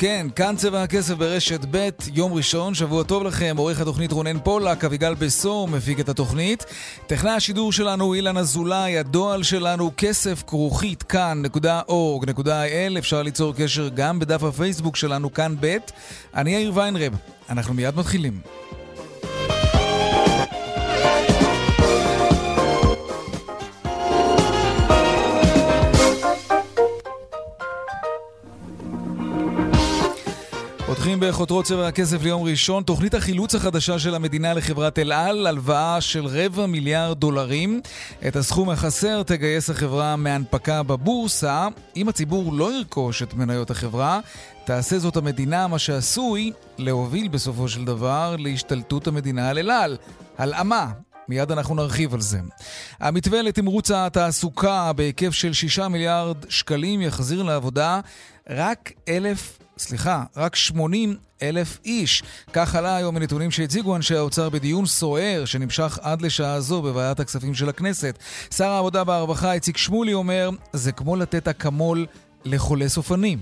כן, כאן צבע הכסף ברשת ב', יום ראשון, שבוע טוב לכם, עורך התוכנית רונן פולק, אביגל בסור מפיק את התוכנית. טכנאי השידור שלנו אילן אזולאי, הדועל שלנו כסף כרוכית כאן.org.il, אפשר ליצור קשר גם בדף הפייסבוק שלנו כאן ב'. אני יאיר ויינרב, אנחנו מיד מתחילים. פותחים בחותרות צבע הכסף ליום ראשון, תוכנית החילוץ החדשה של המדינה לחברת אל על, הלוואה של רבע מיליארד דולרים. את הסכום החסר תגייס החברה מהנפקה בבורסה. אם הציבור לא ירכוש את מניות החברה, תעשה זאת המדינה, מה שעשוי להוביל בסופו של דבר להשתלטות המדינה על אל על. הלאמה, מיד אנחנו נרחיב על זה. המתווה לתמרוץ התעסוקה בהיקף של 6 מיליארד שקלים יחזיר לעבודה רק אלף סליחה, רק 80 אלף איש. כך עלה היום מנתונים שהציגו אנשי האוצר בדיון סוער שנמשך עד לשעה זו בוועדת הכספים של הכנסת. שר העבודה והרווחה איציק שמולי אומר, זה כמו לתת אקמול לחולה סופנים.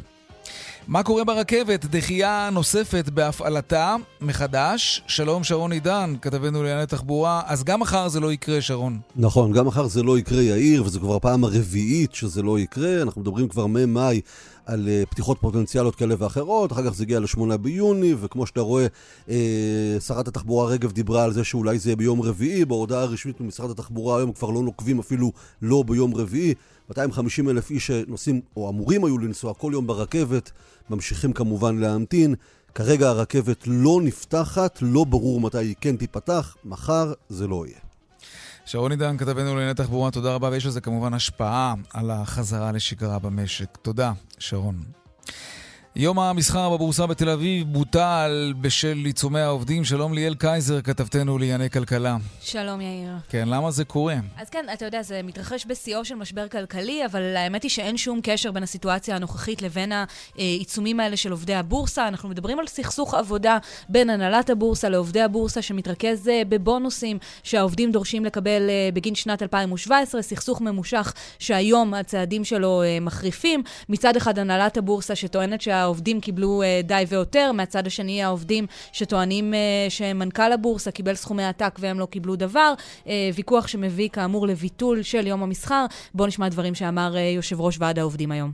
מה קורה ברכבת? דחייה נוספת בהפעלתה מחדש. שלום שרון עידן, כתבנו לענייני תחבורה. אז גם מחר זה לא יקרה, שרון. נכון, גם מחר זה לא יקרה, יאיר, וזו כבר הפעם הרביעית שזה לא יקרה. אנחנו מדברים כבר ממאי על uh, פתיחות פוטנציאליות כאלה ואחרות, אחר כך זה הגיע ל-8 ביוני, וכמו שאתה רואה, uh, שרת התחבורה רגב דיברה על זה שאולי זה יהיה ביום רביעי, בהודעה הרשמית ממשרד התחבורה היום כבר לא נוקבים אפילו לא ביום רביעי. 250 אלף איש שנוסעים, או אמורים היו לנסוע כל יום ברכבת, ממשיכים כמובן להמתין. כרגע הרכבת לא נפתחת, לא ברור מתי היא כן תיפתח, מחר זה לא יהיה. שרון עידן, כתבנו לענייני תחבורה, תודה רבה, ויש לזה כמובן השפעה על החזרה לשגרה במשק. תודה, שרון. יום המסחר בבורסה בתל אביב בוטל בשל עיצומי העובדים. שלום ליאל קייזר, כתבתנו לענייני כלכלה. שלום יאיר. כן, למה זה קורה? אז כן, אתה יודע, זה מתרחש בשיאו של משבר כלכלי, אבל האמת היא שאין שום קשר בין הסיטואציה הנוכחית לבין העיצומים האלה של עובדי הבורסה. אנחנו מדברים על סכסוך עבודה בין הנהלת הבורסה לעובדי הבורסה, שמתרכז אה, בבונוסים שהעובדים דורשים לקבל אה, בגין שנת 2017, סכסוך ממושך שהיום הצעדים שלו אה, מחריפים. מצד אחד הנהלת הבורסה שטוענת שה... העובדים קיבלו uh, די ויותר, מהצד השני העובדים שטוענים uh, שמנכ"ל הבורסה קיבל סכומי עתק והם לא קיבלו דבר. Uh, ויכוח שמביא כאמור לביטול של יום המסחר. בואו נשמע דברים שאמר uh, יושב ראש ועד העובדים היום.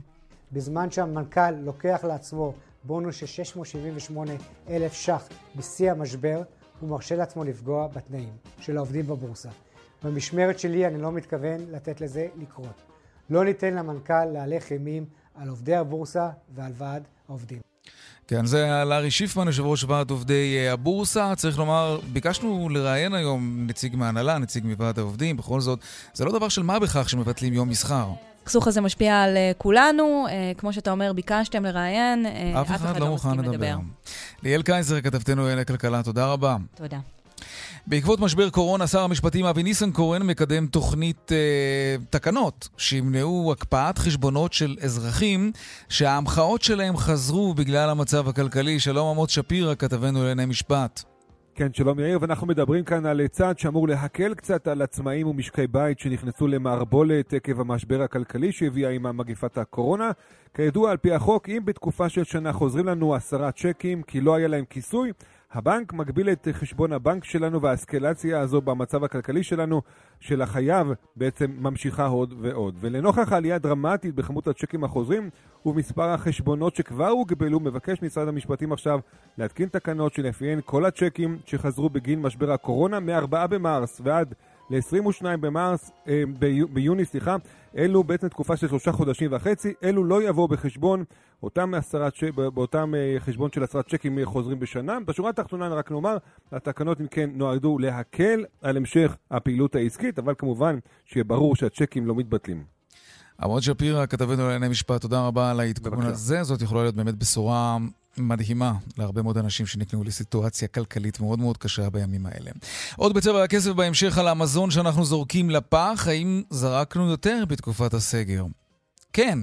בזמן שהמנכ"ל לוקח לעצמו בונוס של 678 אלף ש"ח בשיא המשבר, הוא מרשה לעצמו לפגוע בתנאים של העובדים בבורסה. במשמרת שלי אני לא מתכוון לתת לזה לקרות. לא ניתן למנכ"ל להלך אימים על עובדי הבורסה ועל ועד העובדים. כן, זה לארי שיפמן, יושב ראש ועד עובדי אה, הבורסה. צריך לומר, ביקשנו לראיין היום נציג מהנהלה, נציג מוועד העובדים, בכל זאת, זה לא דבר של מה בכך שמבטלים יום מסחר. הסכסוך הזה משפיע על אה, כולנו, אה, כמו שאתה אומר, ביקשתם לראיין, אף אחד לא, לא מוכן לדבר. ליאל קייזר, כתבתנו אלה כלכלה, תודה רבה. תודה. בעקבות משבר קורונה, שר המשפטים אבי ניסנקורן מקדם תוכנית אה, תקנות שימנעו הקפאת חשבונות של אזרחים שההמחאות שלהם חזרו בגלל המצב הכלכלי. שלום עמוס שפירא, כתבנו לענייני משפט. כן, שלום יאיר, ואנחנו מדברים כאן על צעד שאמור להקל קצת על עצמאים ומשקי בית שנכנסו למערבולת עקב המשבר הכלכלי שהביאה עם מגפת הקורונה. כידוע, על פי החוק, אם בתקופה של שנה חוזרים לנו עשרה צ'קים כי לא היה להם כיסוי, הבנק מגביל את חשבון הבנק שלנו והאסקלציה הזו במצב הכלכלי שלנו, של החייב, בעצם ממשיכה עוד ועוד. ולנוכח העלייה הדרמטית בכמות הצ'קים החוזרים ובמספר החשבונות שכבר הוגבלו, מבקש משרד המשפטים עכשיו להתקין תקנות שלפיהן כל הצ'קים שחזרו בגין משבר הקורונה מ-4 במרס ועד ל-22 במרס, אה, ביוני, סליחה, אלו בעצם תקופה של שלושה חודשים וחצי, אלו לא יבואו בחשבון אותם, עשרת, באותם אה, חשבון של עשרת צ'קים חוזרים בשנה. בשורה התחתונה רק נאמר, התקנות אם כן נועדו להקל על המשך הפעילות העסקית, אבל כמובן שיהיה ברור שהצ'קים לא מתבטלים. עמוד שפירא, כתבנו לענייני משפט, תודה רבה על העדכון הזה. זאת יכולה להיות באמת בשורה מדהימה להרבה מאוד אנשים שנקלעו לסיטואציה כלכלית מאוד מאוד קשה בימים האלה. עוד בצבע הכסף בהמשך על המזון שאנחנו זורקים לפח, האם זרקנו יותר בתקופת הסגר? כן.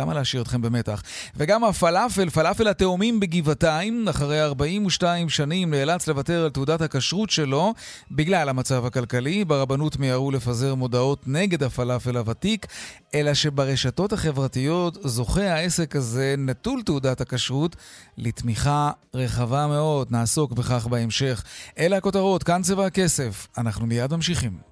למה להשאיר אתכם במתח? וגם הפלאפל, פלאפל התאומים בגבעתיים, אחרי 42 שנים נאלץ לוותר על תעודת הכשרות שלו בגלל המצב הכלכלי. ברבנות מיהרו לפזר מודעות נגד הפלאפל הוותיק, אלא שברשתות החברתיות זוכה העסק הזה, נטול תעודת הכשרות, לתמיכה רחבה מאוד. נעסוק בכך בהמשך. אלה הכותרות, כאן צבע הכסף. אנחנו מיד ממשיכים.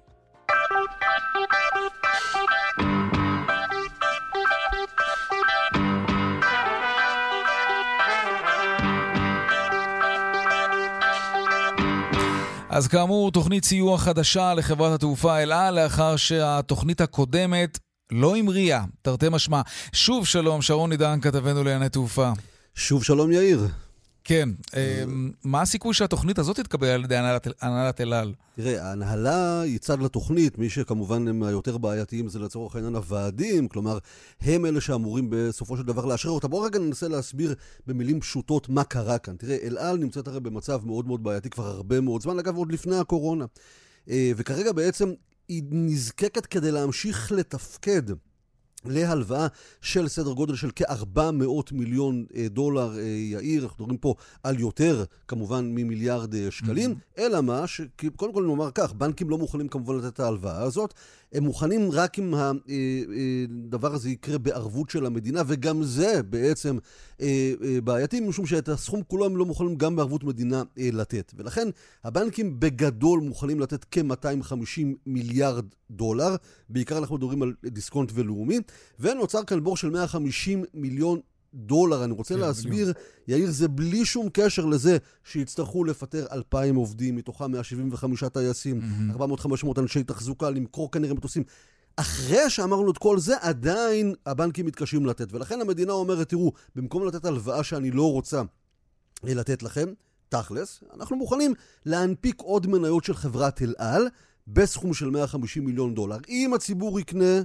אז כאמור, תוכנית סיוע חדשה לחברת התעופה אל על, לאחר שהתוכנית הקודמת לא המריאה, תרתי משמע. שוב שלום, שרון עידן, כתבנו לענייני תעופה. שוב שלום, יאיר. כן, אמ, מה הסיכוי שהתוכנית הזאת תתקבל על ידי הנהלת אל על? תראה, ההנהלה היא צד לתוכנית, מי שכמובן הם היותר בעייתיים זה לצורך העניין הוועדים, כלומר, הם אלה שאמורים בסופו של דבר לאשרר אותה. בואו רגע ננסה להסביר במילים פשוטות מה קרה כאן. תראה, אל על נמצאת הרי במצב מאוד מאוד בעייתי כבר הרבה מאוד זמן, אגב, עוד לפני הקורונה. אה, וכרגע בעצם היא נזקקת כדי להמשיך לתפקד. להלוואה של סדר גודל של כ-400 מיליון אה, דולר, אה, יאיר, אנחנו מדברים פה על יותר, כמובן, ממיליארד אה, שקלים, mm-hmm. אלא מה, שקודם כל נאמר כך, בנקים לא מוכנים כמובן לתת את ההלוואה הזאת, הם מוכנים רק אם הדבר הזה יקרה בערבות של המדינה, וגם זה בעצם בעייתי, משום שאת הסכום כולו הם לא מוכנים גם בערבות מדינה לתת. ולכן הבנקים בגדול מוכנים לתת כ-250 מיליארד דולר, בעיקר אנחנו מדברים על דיסקונט ולאומי, ונוצר כאן בור של 150 מיליון דולר. אני רוצה כן, להסביר, בדיוק. יאיר, זה בלי שום קשר לזה שיצטרכו לפטר 2,000 עובדים, מתוכם 175 טייסים, mm-hmm. 400-500 אנשי תחזוקה, למכור כנראה מטוסים. אחרי שאמרנו את כל זה, עדיין הבנקים מתקשים לתת. ולכן המדינה אומרת, תראו, במקום לתת הלוואה שאני לא רוצה לתת לכם, תכלס, אנחנו מוכנים להנפיק עוד מניות של חברת אל על בסכום של 150 מיליון דולר. אם הציבור יקנה,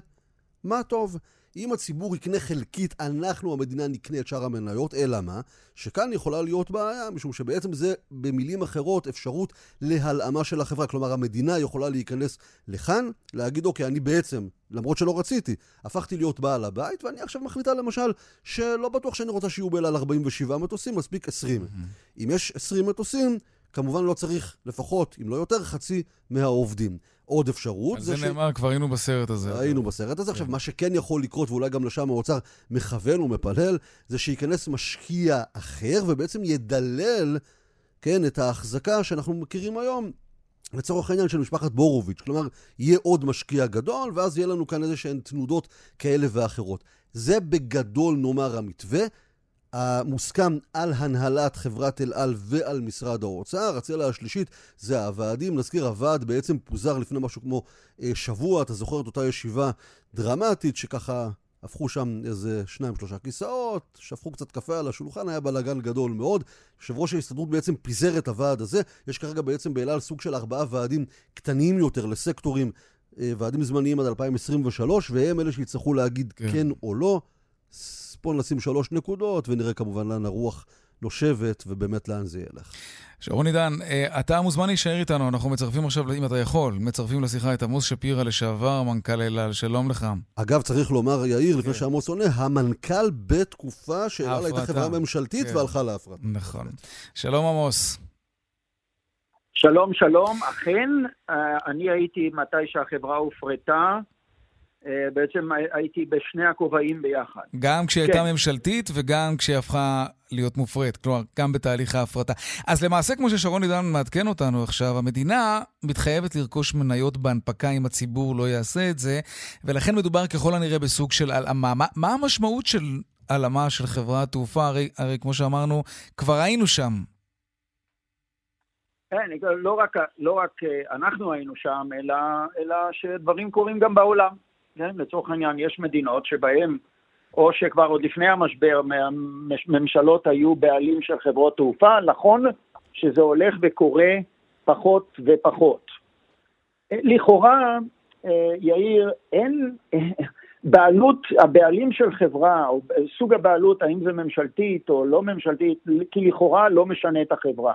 מה טוב. אם הציבור יקנה חלקית, אנחנו, המדינה, נקנה את שאר המניות, אלא מה? שכאן יכולה להיות בעיה, משום שבעצם זה, במילים אחרות, אפשרות להלאמה של החברה. כלומר, המדינה יכולה להיכנס לכאן, להגיד, אוקיי, אני בעצם, למרות שלא רציתי, הפכתי להיות בעל הבית, ואני עכשיו מחליטה למשל, שלא בטוח שאני רוצה שיהיו באל על 47 מטוסים, מספיק 20. Mm-hmm. אם יש 20 מטוסים, כמובן לא צריך לפחות, אם לא יותר, חצי מהעובדים. עוד אפשרות. זה, זה נאמר, ש... כבר היינו בסרט הזה. היינו בסרט הזה. כן. עכשיו, מה שכן יכול לקרות, ואולי גם לשם האוצר מכוון ומפלל, זה שייכנס משקיע אחר, ובעצם ידלל, כן, את ההחזקה שאנחנו מכירים היום. לצורך העניין של משפחת בורוביץ', כלומר, יהיה עוד משקיע גדול, ואז יהיה לנו כאן איזה שהן תנודות כאלה ואחרות. זה בגדול, נאמר, המתווה. המוסכם על הנהלת חברת אל על ועל משרד האוצר. הצלע השלישית זה הוועדים. נזכיר, הוועד בעצם פוזר לפני משהו כמו אה, שבוע. אתה זוכר את אותה ישיבה דרמטית שככה הפכו שם איזה שניים שלושה כיסאות, שפכו קצת קפה על השולחן, היה בלאגן גדול מאוד. יושב ראש ההסתדרות בעצם פיזר את הוועד הזה. יש כרגע בעצם באל על סוג של ארבעה ועדים קטנים יותר לסקטורים, אה, ועדים זמניים עד 2023, והם אלה שיצטרכו להגיד כן, כן או לא. פה נשים שלוש נקודות, ונראה כמובן לאן הרוח נושבת, ובאמת לאן זה ילך. שרון עידן, אה, אתה מוזמן להישאר איתנו, אנחנו מצרפים עכשיו, אם אתה יכול, מצרפים לשיחה את עמוס שפירא, לשעבר מנכ"ל אל על, שלום לך. אגב, צריך לומר, יאיר, לפני כן. שעמוס עונה, המנכ"ל בתקופה שאל על הייתה חברה ממשלתית כן. והלכה להפרטה. נכון. שלום עמוס. שלום, שלום. אכן, אה, אני הייתי מתי שהחברה הופרטה, בעצם הייתי בשני הכובעים ביחד. גם כשהיא הייתה כן. ממשלתית וגם כשהיא הפכה להיות מופרט, כלומר, גם בתהליך ההפרטה. אז למעשה, כמו ששרון עידן מעדכן אותנו עכשיו, המדינה מתחייבת לרכוש מניות בהנפקה אם הציבור לא יעשה את זה, ולכן מדובר ככל הנראה בסוג של הלאמה. מה, מה המשמעות של הלאמה של חברת תעופה? הרי, הרי כמו שאמרנו, כבר היינו שם. כן, לא רק, לא רק אה, אנחנו היינו שם, אלא, אלא שדברים קורים גם בעולם. כן? לצורך העניין, יש מדינות שבהן, או שכבר עוד לפני המשבר, ממשלות היו בעלים של חברות תעופה, נכון שזה הולך וקורה פחות ופחות. לכאורה, אה, יאיר, אין, בעלות, הבעלים של חברה, או סוג הבעלות, האם זה ממשלתית או לא ממשלתית, כי לכאורה לא משנה את החברה.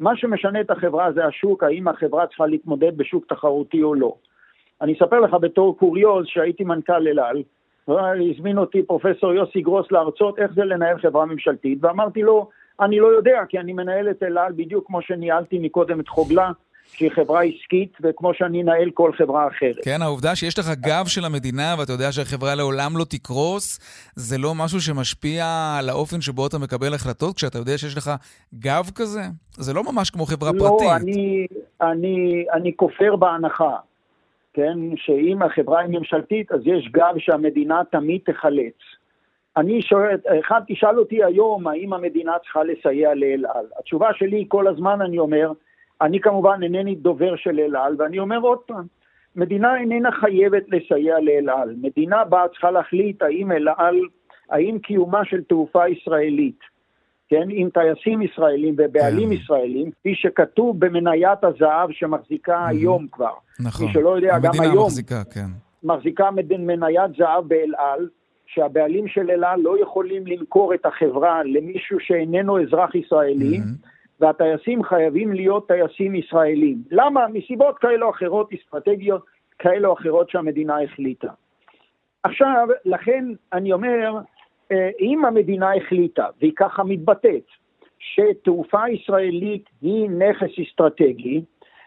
מה שמשנה את החברה זה השוק, האם החברה צריכה להתמודד בשוק תחרותי או לא. אני אספר לך בתור קוריוז שהייתי מנכ"ל אל על, הזמין אותי פרופסור יוסי גרוס להרצות איך זה לנהל חברה ממשלתית, ואמרתי לו, אני לא יודע, כי אני מנהל את אל על בדיוק כמו שניהלתי מקודם את חוגלה, שהיא חברה עסקית, וכמו שאני אנהל כל חברה אחרת. כן, העובדה שיש לך גב של המדינה, ואתה יודע שהחברה לעולם לא תקרוס, זה לא משהו שמשפיע על האופן שבו אתה מקבל החלטות, כשאתה יודע שיש לך גב כזה? זה לא ממש כמו חברה לא, פרטית. לא, אני, אני, אני כופר בהנחה, כן, שאם החברה היא ממשלתית, אז יש גב שהמדינה תמיד תחלץ. אני שואל, אחד תשאל אותי היום, האם המדינה צריכה לסייע לאל על? התשובה שלי כל הזמן, אני אומר, אני כמובן אינני דובר של אל על, ואני אומר עוד פעם, מדינה איננה חייבת לסייע לאל על. מדינה באה צריכה להחליט האם אל על, האם קיומה של תעופה ישראלית, כן, עם טייסים ישראלים ובעלים כן. ישראלים, כפי שכתוב במניית הזהב שמחזיקה. היום כבר. נכון. מי שלא יודע, גם היום. המדינה מחזיקה, כן. מחזיקה מניית זהב באל על, שהבעלים של אל על לא יכולים למכור את החברה למישהו שאיננו אזרח ישראלי. Mm-hmm. והטייסים חייבים להיות טייסים ישראלים. למה? מסיבות כאלה או אחרות, אסטרטגיות כאלה או אחרות שהמדינה החליטה. עכשיו, לכן אני אומר, אם המדינה החליטה, והיא ככה מתבטאת, שתעופה ישראלית היא נכס אסטרטגי,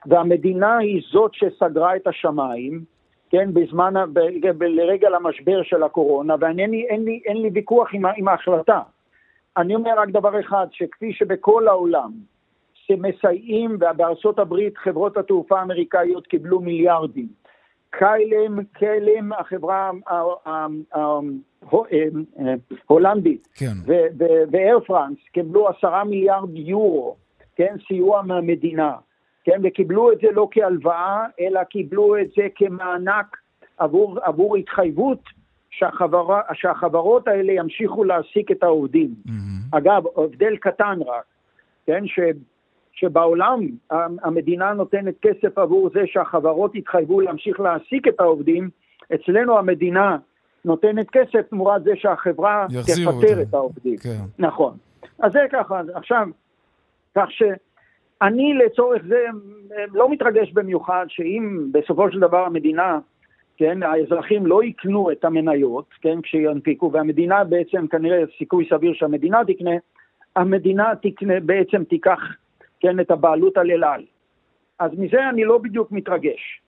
והמדינה היא זאת שסגרה את השמיים, כן, בזמן, לרגע למשבר של הקורונה, ואין לי, אין לי, אין לי ויכוח עם, עם ההחלטה. אני אומר רק דבר אחד, שכפי שבכל העולם שמסייעים, ובארצות הברית חברות התעופה האמריקאיות קיבלו מיליארדים. קיילם, קלם, החברה ההולנדית, כן. ואייר פרנס קיבלו עשרה מיליארד יורו, כן, סיוע מהמדינה, כן, וקיבלו את זה לא כהלוואה, אלא קיבלו את זה כמענק עבור, עבור התחייבות שהחברה, שהחברות האלה ימשיכו להעסיק את העובדים. Mm-hmm. אגב, הבדל קטן רק, כן, ש, שבעולם המדינה נותנת כסף עבור זה שהחברות יתחייבו להמשיך להעסיק את העובדים, אצלנו המדינה נותנת כסף תמורת זה שהחברה תפטר את העובדים. כן. נכון. אז זה ככה, עכשיו, כך שאני לצורך זה לא מתרגש במיוחד שאם בסופו של דבר המדינה כן, האזרחים לא יקנו את המניות, כן, כשינפיקו, והמדינה בעצם, כנראה סיכוי סביר שהמדינה תקנה, המדינה תקנה, בעצם תיקח, כן, את הבעלות על אל על. אז מזה אני לא בדיוק מתרגש.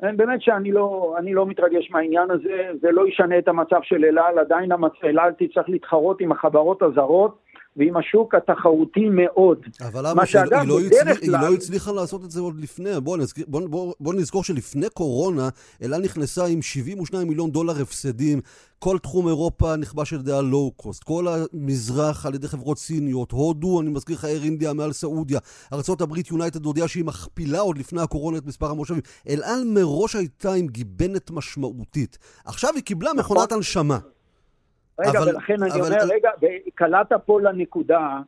באמת שאני לא, לא מתרגש מהעניין הזה, זה לא ישנה את המצב של אל על, עדיין אל על תצטרך להתחרות עם החברות הזרות, ועם השוק התחרותי מאוד. אבל למה שאגב, היא, לא הצליח. היא לא הצליחה לעשות את זה עוד לפני. בואו נזכור, בוא, בוא, בוא נזכור שלפני קורונה, אלה נכנסה עם 72 מיליון דולר הפסדים. כל תחום אירופה נכבש על ידי הלואו-קוסט, כל המזרח על ידי חברות סיניות, הודו, אני מזכיר לך אייר אינדיה מעל סעודיה, ארה"ב יונייטד הודיעה שהיא מכפילה עוד לפני הקורונה את מספר המושבים. אל על מראש הייתה עם גיבנת משמעותית. עכשיו היא קיבלה מכונת נכון. הנשמה. רגע, אבל, ולכן אבל, אני אומר, אבל... רגע, קלעת פה לנקודה,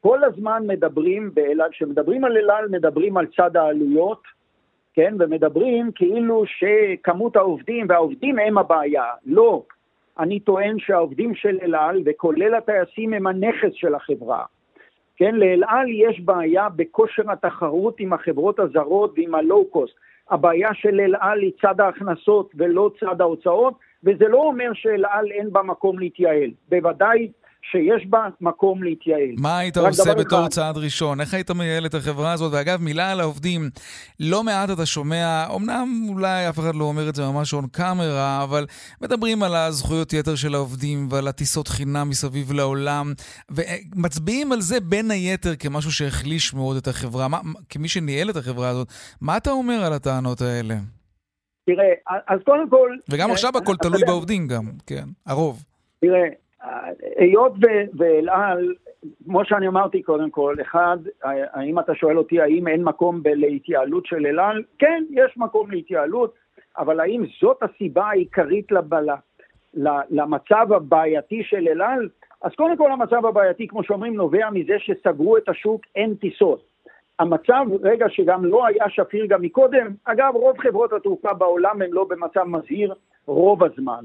כל הזמן מדברים באלעל, כשמדברים על אלעל מדברים על צד העלויות, כן, ומדברים כאילו שכמות העובדים, והעובדים הם הבעיה. לא, אני טוען שהעובדים של אלעל, וכולל הטייסים, הם הנכס של החברה. כן, לאלעל יש בעיה בכושר התחרות עם החברות הזרות ועם הלואו-קוסט. הבעיה של אלעל היא צד ההכנסות ולא צד ההוצאות, וזה לא אומר שאל על אין בה מקום להתייעל. בוודאי שיש בה מקום להתייעל. מה היית עושה בתור אחד... צעד ראשון? איך היית מייעל את החברה הזאת? ואגב, מילה על העובדים. לא מעט אתה שומע, אמנם אולי אף אחד לא אומר את זה ממש און קאמרה, אבל מדברים על הזכויות יתר של העובדים ועל הטיסות חינם מסביב לעולם, ומצביעים על זה בין היתר כמשהו שהחליש מאוד את החברה. מה, כמי שניהל את החברה הזאת, מה אתה אומר על הטענות האלה? תראה, אז קודם כל... וגם עכשיו הכל תלוי בעובדים גם, כן, הרוב. תראה, היות ואל על, כמו שאני אמרתי קודם כל, אחד, האם אתה שואל אותי האם אין מקום להתייעלות של אל על? כן, יש מקום להתייעלות. אבל האם זאת הסיבה העיקרית לבלה, למצב הבעייתי של אל על? אז קודם כל המצב הבעייתי, כמו שאומרים, נובע מזה שסגרו את השוק, אין טיסות. המצב, רגע שגם לא היה שפיר גם מקודם, אגב, רוב חברות התעופה בעולם הן לא במצב מזהיר רוב הזמן.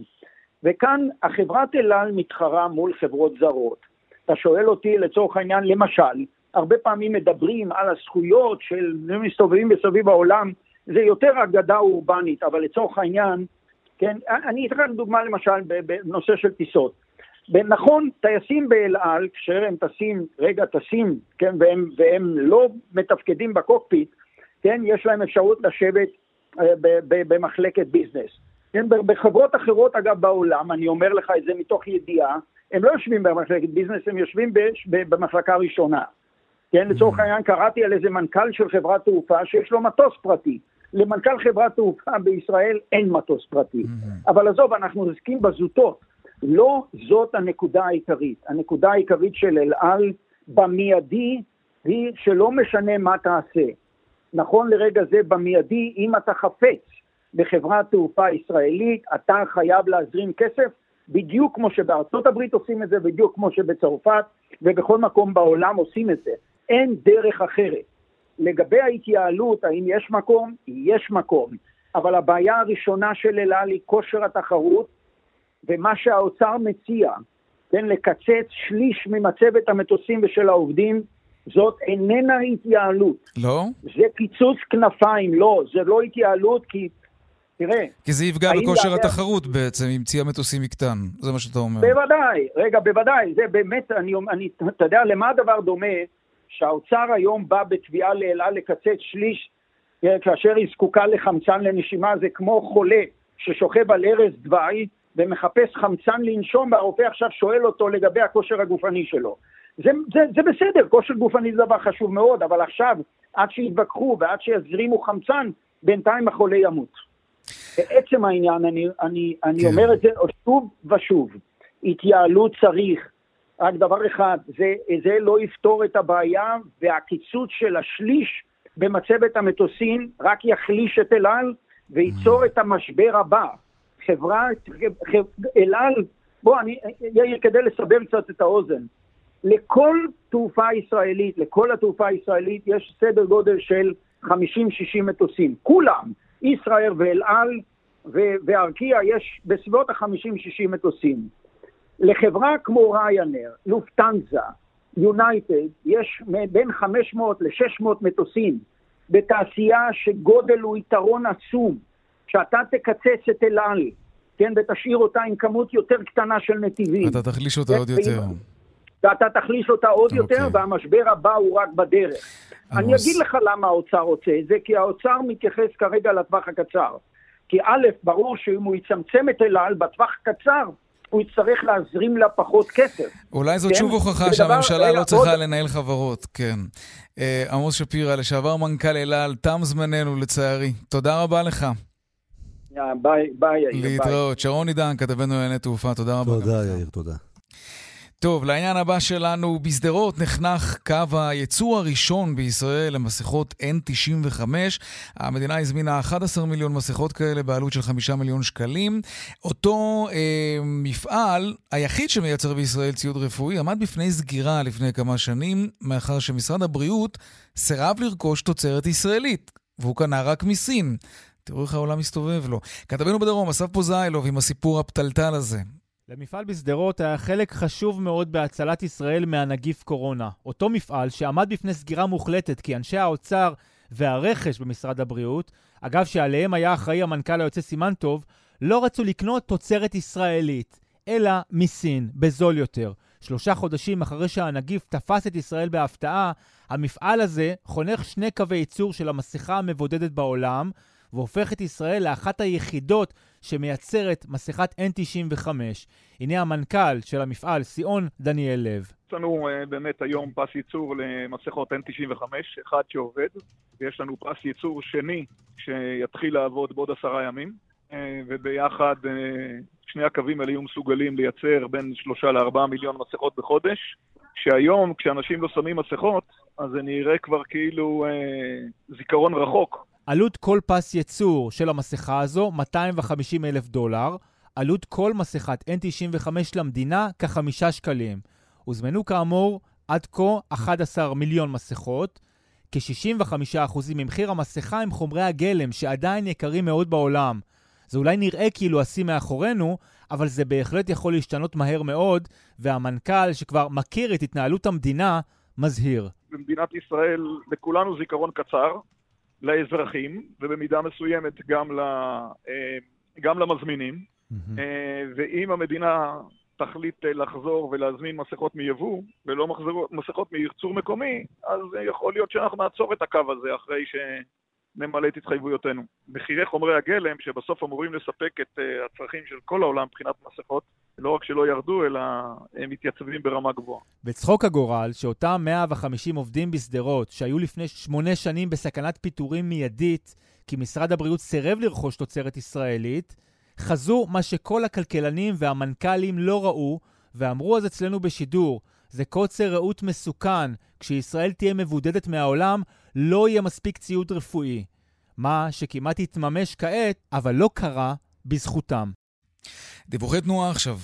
וכאן החברת אל על מתחרה מול חברות זרות. אתה שואל אותי לצורך העניין, למשל, הרבה פעמים מדברים על הזכויות של מסתובבים מסביב העולם, זה יותר אגדה אורבנית, אבל לצורך העניין, כן, אני אתן לך דוגמה למשל בנושא של טיסות. נכון, טייסים באל על, כשהם טסים, רגע טסים, כן, והם, והם לא מתפקדים בקוקפיט, כן, יש להם אפשרות לשבת אה, במחלקת ביזנס. כן, בחברות אחרות, אגב, בעולם, אני אומר לך את זה מתוך ידיעה, הם לא יושבים במחלקת ביזנס, הם יושבים במחלקה ראשונה. כן, לצורך mm-hmm. העניין קראתי על איזה מנכ"ל של חברת תעופה שיש לו מטוס פרטי. למנכ"ל חברת תעופה בישראל אין מטוס פרטי. Mm-hmm. אבל עזוב, אנחנו עוסקים בזוטות. לא זאת הנקודה העיקרית. הנקודה העיקרית של אל על במיידי היא שלא משנה מה תעשה. נכון לרגע זה במיידי, אם אתה חפץ בחברת תעופה ישראלית, אתה חייב להזרים כסף, בדיוק כמו שבארצות הברית עושים את זה, בדיוק כמו שבצרפת ובכל מקום בעולם עושים את זה. אין דרך אחרת. לגבי ההתייעלות, האם יש מקום? יש מקום. אבל הבעיה הראשונה של אל על היא כושר התחרות, ומה שהאוצר מציע, כן, לקצץ שליש ממצבת המטוסים ושל העובדים, זאת איננה התייעלות. לא? זה קיצוץ כנפיים, לא, זה לא התייעלות כי... תראה... כי זה יפגע בכושר להגיע... התחרות בעצם, אם צי המטוסים יקטן, זה מה שאתה אומר. בוודאי, רגע, בוודאי, זה באמת, אני, אני, אתה יודע למה הדבר דומה? שהאוצר היום בא בתביעה לאלעל לקצץ שליש כן, כאשר היא זקוקה לחמצן לנשימה, זה כמו חולה ששוכב על ערש דווי ומחפש חמצן לנשום, והרופא עכשיו שואל אותו לגבי הכושר הגופני שלו. זה, זה, זה בסדר, כושר גופני זה דבר חשוב מאוד, אבל עכשיו, עד שיתווכחו ועד שיזרימו חמצן, בינתיים החולה ימות. בעצם העניין, אני, אני, אני כן. אומר את זה שוב ושוב, התייעלות צריך, רק דבר אחד, זה, זה לא יפתור את הבעיה, והקיצוץ של השליש במצבת המטוסים רק יחליש את אל על וייצור את המשבר הבא. חברה, אל על, בוא, אני, יאיר, כדי לסבר קצת את האוזן, לכל תעופה ישראלית, לכל התעופה הישראלית יש סדר גודל של 50-60 מטוסים, כולם, ישראייר ואל על וארקיע יש בסביבות ה-50-60 מטוסים. לחברה כמו ריינר, לופטנזה, יונייטד, יש בין 500 ל-600 מטוסים בתעשייה שגודל הוא יתרון עצום. שאתה תקצץ את אל על, כן, ותשאיר אותה עם כמות יותר קטנה של נתיבים. אתה תחליש אותה עוד יותר. ואתה תחליש אותה עוד okay. יותר, אוקיי. והמשבר הבא הוא רק בדרך. עמוס. אני אגיד לך למה האוצר רוצה את זה, כי האוצר מתייחס כרגע לטווח הקצר. כי א', ברור שאם הוא יצמצם את אל על בטווח קצר, הוא יצטרך להזרים לה פחות כסף. אולי זאת כן? שוב הוכחה שהממשלה לא צריכה עוד... לנהל חברות, כן. אה, עמוס שפירא, לשעבר מנכ"ל אל על, תם זמננו לצערי. תודה רבה לך. ביי, ביי, יאיר. להתראות. שרון עידן, כתבנו לענייני תעופה, תודה רבה. תודה, יאיר, תודה. טוב, לעניין הבא שלנו, בשדרות נחנך קו הייצור הראשון בישראל למסכות N95. המדינה הזמינה 11 מיליון מסכות כאלה בעלות של 5 מיליון שקלים. אותו אה, מפעל, היחיד שמייצר בישראל ציוד רפואי, עמד בפני סגירה לפני כמה שנים, מאחר שמשרד הבריאות סירב לרכוש תוצרת ישראלית, והוא קנה רק מסין. תראו איך העולם מסתובב לו. כתבנו בדרום, אסף פוזיילוב עם הסיפור הפתלתל הזה. למפעל בשדרות היה חלק חשוב מאוד בהצלת ישראל מהנגיף קורונה. אותו מפעל שעמד בפני סגירה מוחלטת כי אנשי האוצר והרכש במשרד הבריאות, אגב שעליהם היה אחראי המנכ"ל היוצא סימן טוב, לא רצו לקנות תוצרת ישראלית, אלא מסין, בזול יותר. שלושה חודשים אחרי שהנגיף תפס את ישראל בהפתעה, המפעל הזה חונך שני קווי ייצור של המסכה המבודדת בעולם, והופך את ישראל לאחת היחידות שמייצרת מסכת N95. הנה המנכ"ל של המפעל, סיאון דניאל לב. יש לנו uh, באמת היום פס ייצור למסכות N95, אחד שעובד, ויש לנו פס ייצור שני שיתחיל לעבוד בעוד עשרה ימים, uh, וביחד uh, שני הקווים האלה יהיו מסוגלים לייצר בין שלושה לארבעה מיליון מסכות בחודש, שהיום כשאנשים לא שמים מסכות, אז זה נראה כבר כאילו uh, זיכרון רחוק. עלות כל פס ייצור של המסכה הזו, 250 אלף דולר. עלות כל מסכת N95 למדינה, כחמישה שקלים. הוזמנו כאמור עד כה 11 מיליון מסכות. כ-65% ממחיר המסכה הם חומרי הגלם, שעדיין יקרים מאוד בעולם. זה אולי נראה כאילו השיא מאחורינו, אבל זה בהחלט יכול להשתנות מהר מאוד, והמנכ"ל, שכבר מכיר את התנהלות המדינה, מזהיר. במדינת ישראל לכולנו זיכרון קצר, לאזרחים, ובמידה מסוימת גם, ל, אה, גם למזמינים. Mm-hmm. ואם המדינה תחליט לחזור ולהזמין מסכות מיבוא, ולא מסכות מייצור מקומי, אז יכול להיות שאנחנו נעצור את הקו הזה אחרי ש... נמלא את התחייבויותינו. מחירי חומרי הגלם, שבסוף אמורים לספק את uh, הצרכים של כל העולם מבחינת מסכות, לא רק שלא ירדו, אלא הם מתייצבים ברמה גבוהה. בצחוק הגורל, שאותם 150 עובדים בשדרות, שהיו לפני שמונה שנים בסכנת פיטורים מיידית, כי משרד הבריאות סירב לרכוש תוצרת ישראלית, חזו מה שכל הכלכלנים והמנכ"לים לא ראו, ואמרו אז אצלנו בשידור, זה קוצר ראות מסוכן. כשישראל תהיה מבודדת מהעולם, לא יהיה מספיק ציוד רפואי. מה שכמעט התממש כעת, אבל לא קרה בזכותם. דיווחי תנועה עכשיו.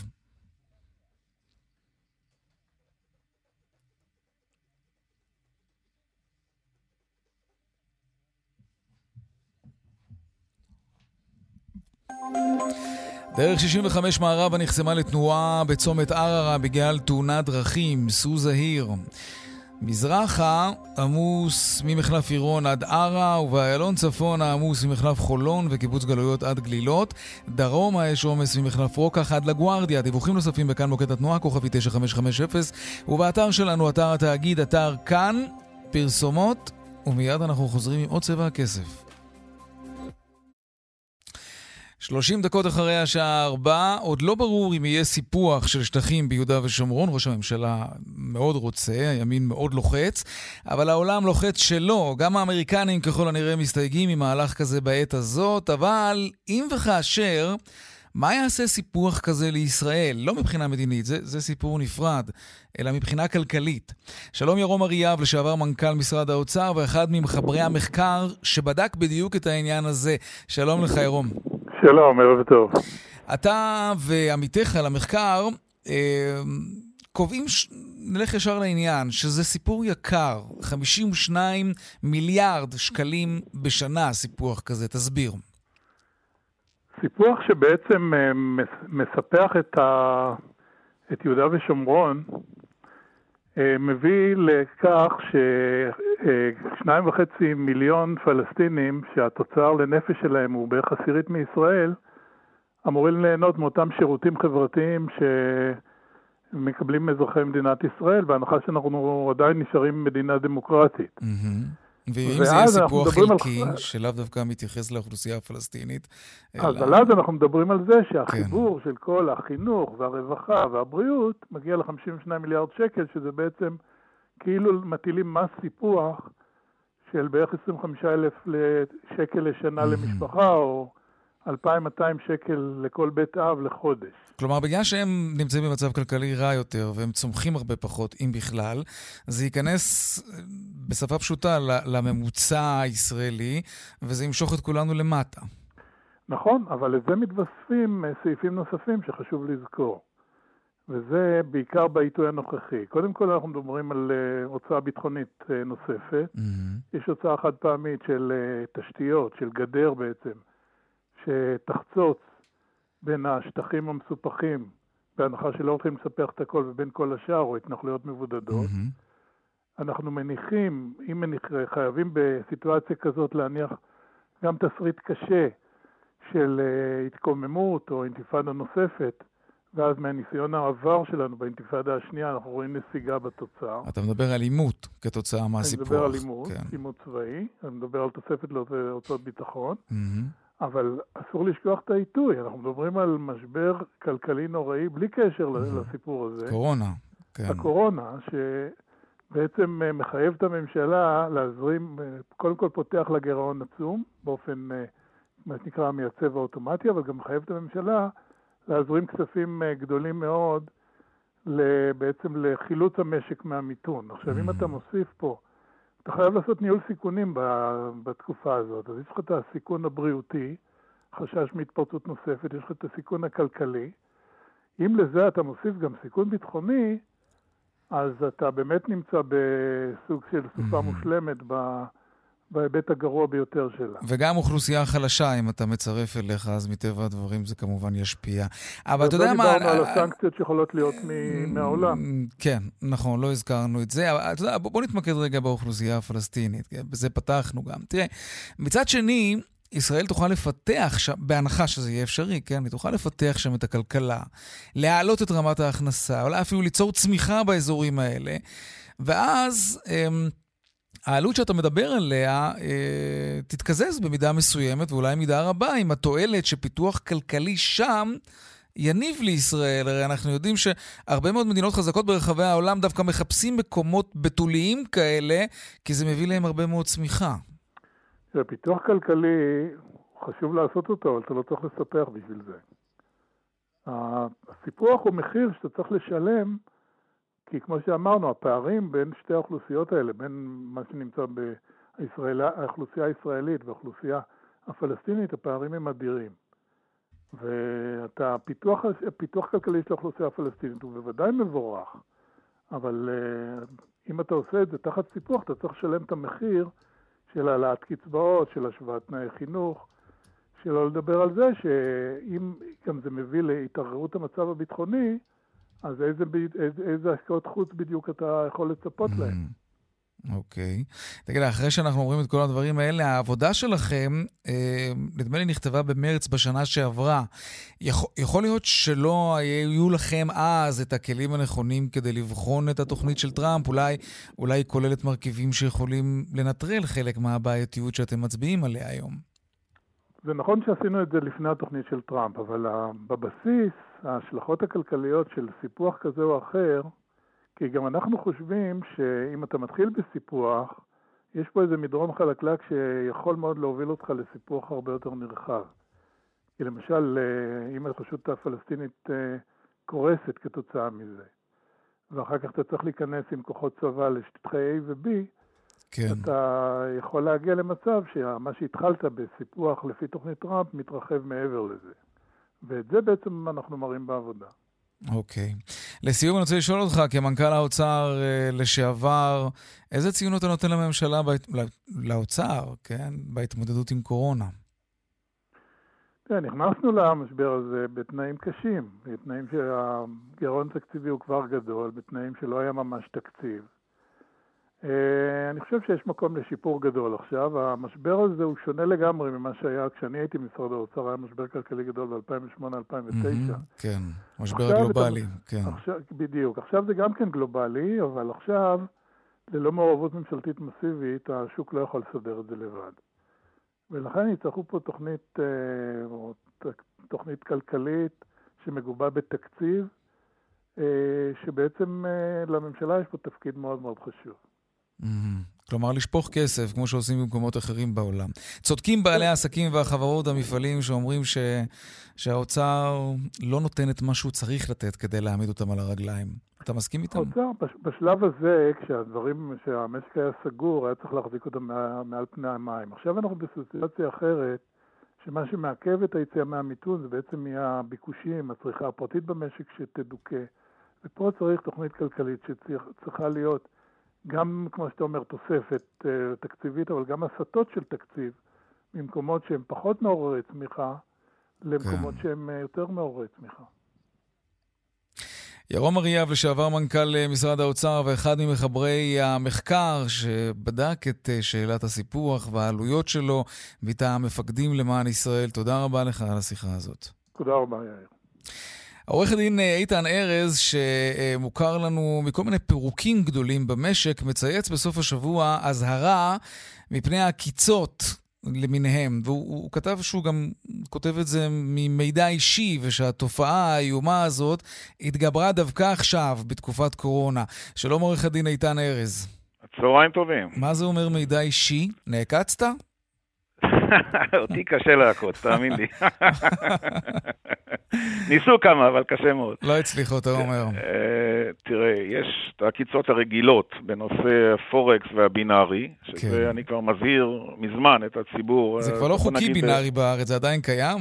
דרך 65 מערבה נחסמה לתנועה בצומת ערערה בגלל תאונת דרכים, סעו זהיר. מזרחה עמוס ממחלף עירון עד ערה, ובאיילון צפונה עמוס ממחלף חולון וקיבוץ גלויות עד גלילות. דרומה יש עומס ממחלף רוקח עד לגוארדיה. דיווחים נוספים בכאן מוקד התנועה, כוכבי 9550, ובאתר שלנו, אתר התאגיד, אתר כאן, פרסומות, ומיד אנחנו חוזרים עם עוד צבע הכסף. 30 דקות אחרי השעה 4, עוד לא ברור אם יהיה סיפוח של שטחים ביהודה ושומרון. ראש הממשלה מאוד רוצה, הימין מאוד לוחץ, אבל העולם לוחץ שלא. גם האמריקנים ככל הנראה מסתייגים ממהלך כזה בעת הזאת, אבל אם וכאשר... מה יעשה סיפוח כזה לישראל? לא מבחינה מדינית, זה, זה סיפור נפרד, אלא מבחינה כלכלית. שלום ירום אריאב, לשעבר מנכ"ל משרד האוצר ואחד ממחברי המחקר שבדק בדיוק את העניין הזה. שלום לך ירום. שלום, ערב טוב. אתה ועמיתיך למחקר אה, קובעים, ש... נלך ישר לעניין, שזה סיפור יקר, 52 מיליארד שקלים בשנה סיפוח כזה, תסביר. סיפוח שבעצם אה, מספח את, ה... את יהודה ושומרון, מביא לכך ששניים וחצי מיליון פלסטינים שהתוצר לנפש שלהם הוא בערך עשירית מישראל, אמורים ליהנות מאותם שירותים חברתיים שמקבלים אזרחי מדינת ישראל, בהנחה שאנחנו עדיין נשארים מדינה דמוקרטית. Mm-hmm. ואם זה יהיה סיפוח חלקי, על... שלאו דווקא מתייחס לאוכלוסייה הפלסטינית... אז אלא... אז אנחנו מדברים על זה שהחיבור כן. של כל החינוך והרווחה והבריאות מגיע ל-52 מיליארד שקל, שזה בעצם כאילו מטילים מס סיפוח של בערך 25 אלף שקל לשנה למשפחה, או 2,200 שקל לכל בית אב לחודש. כלומר, בגלל שהם נמצאים במצב כלכלי רע יותר, והם צומחים הרבה פחות, אם בכלל, זה ייכנס בשפה פשוטה לממוצע הישראלי, וזה ימשוך את כולנו למטה. נכון, אבל לזה מתווספים אה, סעיפים נוספים שחשוב לזכור. וזה בעיקר בעיתוי הנוכחי. קודם כל אנחנו מדברים על uh, הוצאה ביטחונית נוספת. Mm-hmm. יש הוצאה חד פעמית של תשתיות, של גדר בעצם, שתחצוץ בין השטחים המסופחים, בהנחה שלא הולכים לספח את הכל, ובין כל השאר, או התנחלויות מבודדות. Mm-hmm. אנחנו מניחים, אם מניח, חייבים בסיטואציה כזאת להניח גם תסריט קשה של uh, התקוממות או אינתיפאדה נוספת, ואז מהניסיון העבר שלנו באינתיפאדה השנייה, אנחנו רואים נסיגה בתוצר. אתה מדבר על עימות כתוצאה מהסיפוח. אני מדבר על עימות, כן. עימות צבאי, אני מדבר על תוספת להוצאות ביטחון. Mm-hmm. אבל אסור לשכוח את העיתוי, אנחנו מדברים על משבר כלכלי נוראי בלי קשר לסיפור הזה. קורונה, כן. הקורונה, שבעצם אה, מחייב את הממשלה להזרים, אה, קודם כל פותח לגירעון עצום, באופן, אה, מה שנקרא, המייצב האוטומטי, אבל גם מחייב את הממשלה להזרים כספים גדולים מאוד בעצם לחילוץ המשק מהמיתון. עכשיו, אם אתה מוסיף פה אתה חייב לעשות ניהול סיכונים בתקופה הזאת. אז יש לך את הסיכון הבריאותי, חשש מהתפרצות נוספת, יש לך את הסיכון הכלכלי. אם לזה אתה מוסיף גם סיכון ביטחוני, אז אתה באמת נמצא בסוג של סופה. מושלמת ב... בהיבט הגרוע ביותר שלה. וגם אוכלוסייה חלשה, אם אתה מצרף אליך, אז מטבע הדברים זה כמובן ישפיע. אבל אתה יודע מה... דיברנו על הסנקציות שיכולות להיות מהעולם. כן, נכון, לא הזכרנו את זה, אבל אתה יודע, בוא נתמקד רגע באוכלוסייה הפלסטינית, בזה פתחנו גם. תראה, מצד שני, ישראל תוכל לפתח, ש... בהנחה שזה יהיה אפשרי, כן? היא תוכל לפתח שם את הכלכלה, להעלות את רמת ההכנסה, אולי אפילו ליצור צמיחה באזורים האלה, ואז... אמ, העלות שאתה מדבר עליה אה, תתקזז במידה מסוימת, ואולי מידה רבה, עם התועלת שפיתוח כלכלי שם יניב לישראל. הרי אנחנו יודעים שהרבה מאוד מדינות חזקות ברחבי העולם דווקא מחפשים מקומות בתוליים כאלה, כי זה מביא להם הרבה מאוד צמיחה. פיתוח כלכלי, חשוב לעשות אותו, אבל אתה לא צריך לספח בשביל זה. הסיפוח הוא מחיר שאתה צריך לשלם כי כמו שאמרנו, הפערים בין שתי האוכלוסיות האלה, בין מה שנמצא באוכלוסייה הישראלית והאוכלוסייה הפלסטינית, הפערים הם אדירים. ואתה, פיתוח, פיתוח כלכלי של האוכלוסייה הפלסטינית הוא בוודאי מבורך, אבל uh, אם אתה עושה את זה תחת סיפוח, אתה צריך לשלם את המחיר של העלאת קצבאות, של השוואת תנאי חינוך, שלא לדבר על זה שאם גם זה מביא להתערערות המצב הביטחוני, אז איזה, איזה, איזה השקעות חוץ בדיוק אתה יכול לצפות mm. להן? אוקיי. Okay. תגיד, אחרי שאנחנו אומרים את כל הדברים האלה, העבודה שלכם, אה, נדמה לי, נכתבה במרץ בשנה שעברה. יכול, יכול להיות שלא היו לכם אז את הכלים הנכונים כדי לבחון את התוכנית של טראמפ? אולי, אולי היא כוללת מרכיבים שיכולים לנטרל חלק מהבעייתיות שאתם מצביעים עליה היום. זה נכון שעשינו את זה לפני התוכנית של טראמפ, אבל בבסיס ההשלכות הכלכליות של סיפוח כזה או אחר, כי גם אנחנו חושבים שאם אתה מתחיל בסיפוח, יש פה איזה מדרון חלקלק שיכול מאוד להוביל אותך לסיפוח הרבה יותר נרחב. כי למשל, אה, אם הרשות הפלסטינית אה, קורסת כתוצאה מזה, ואחר כך אתה צריך להיכנס עם כוחות צבא לשטחי A ו-B, כן. אתה יכול להגיע למצב שמה שהתחלת בסיפוח לפי תוכנית טראמפ מתרחב מעבר לזה. ואת זה בעצם אנחנו מראים בעבודה. אוקיי. לסיום אני רוצה לשאול אותך, כמנכ"ל האוצר אה, לשעבר, איזה ציון אתה נותן לממשלה, בהת... לאוצר, כן, בהתמודדות עם קורונה? כן, נכנסנו למשבר הזה בתנאים קשים, בתנאים שהגירעון התקציבי הוא כבר גדול, בתנאים שלא היה ממש תקציב. אה, אני חושב שיש מקום לשיפור גדול עכשיו. המשבר הזה הוא שונה לגמרי ממה שהיה כשאני הייתי במשרד האוצר, היה משבר כלכלי גדול ב-2008-2009. כן, משבר גלובלי, כן. עכשיו, בדיוק. עכשיו זה גם כן גלובלי, אבל עכשיו, ללא מעורבות ממשלתית מסיבית, השוק לא יכול לסדר את זה לבד. ולכן יצטרכו פה תוכנית, אה, תוכנית כלכלית שמגובה בתקציב, אה, שבעצם לממשלה יש פה תפקיד מאוד מאוד חשוב. Mm-hmm. כלומר, לשפוך כסף, כמו שעושים במקומות אחרים בעולם. צודקים בעלי העסקים והחברות, המפעלים, שאומרים ש... שהאוצר לא נותן את מה שהוא צריך לתת כדי להעמיד אותם על הרגליים. אתה מסכים איתם? האוצר, בשלב הזה, כשהדברים, כשהמשק היה סגור, היה צריך להחזיק אותם מעל פני המים. עכשיו אנחנו בסיטואציה אחרת, שמה שמעכב את היציאה מהמיתון זה בעצם מהביקושים, הצריכה הפרטית במשק שתדוכא. ופה צריך תוכנית כלכלית שצריכה להיות גם, כמו שאתה אומר, תוספת uh, תקציבית, אבל גם הסטות של תקציב ממקומות שהם פחות מעוררי צמיחה למקומות כן. שהם uh, יותר מעוררי צמיחה. ירום אריאב, לשעבר מנכ"ל אה, משרד האוצר ואחד ממחברי המחקר שבדק את שאלת הסיפוח והעלויות שלו מטעם מפקדים למען ישראל, תודה רבה לך על השיחה הזאת. תודה רבה, יאיר. עורך הדין אה, איתן ארז, שמוכר לנו מכל מיני פירוקים גדולים במשק, מצייץ בסוף השבוע אזהרה מפני העקיצות למיניהם. והוא כתב שהוא גם כותב את זה ממידע אישי, ושהתופעה האיומה הזאת התגברה דווקא עכשיו, בתקופת קורונה. שלום עורך הדין איתן ארז. צהריים טובים. מה זה אומר מידע אישי? נעקצת? אותי קשה להכות, תאמין לי. ניסו כמה, אבל קשה מאוד. לא הצליחו, אתה אומר. אה, תראה, יש את העקיצות הרגילות בנושא הפורקס והבינארי, שזה כן. אני כבר מזהיר מזמן את הציבור. זה אה, כבר לא חוקי בינארי בארץ, זה עדיין קיים?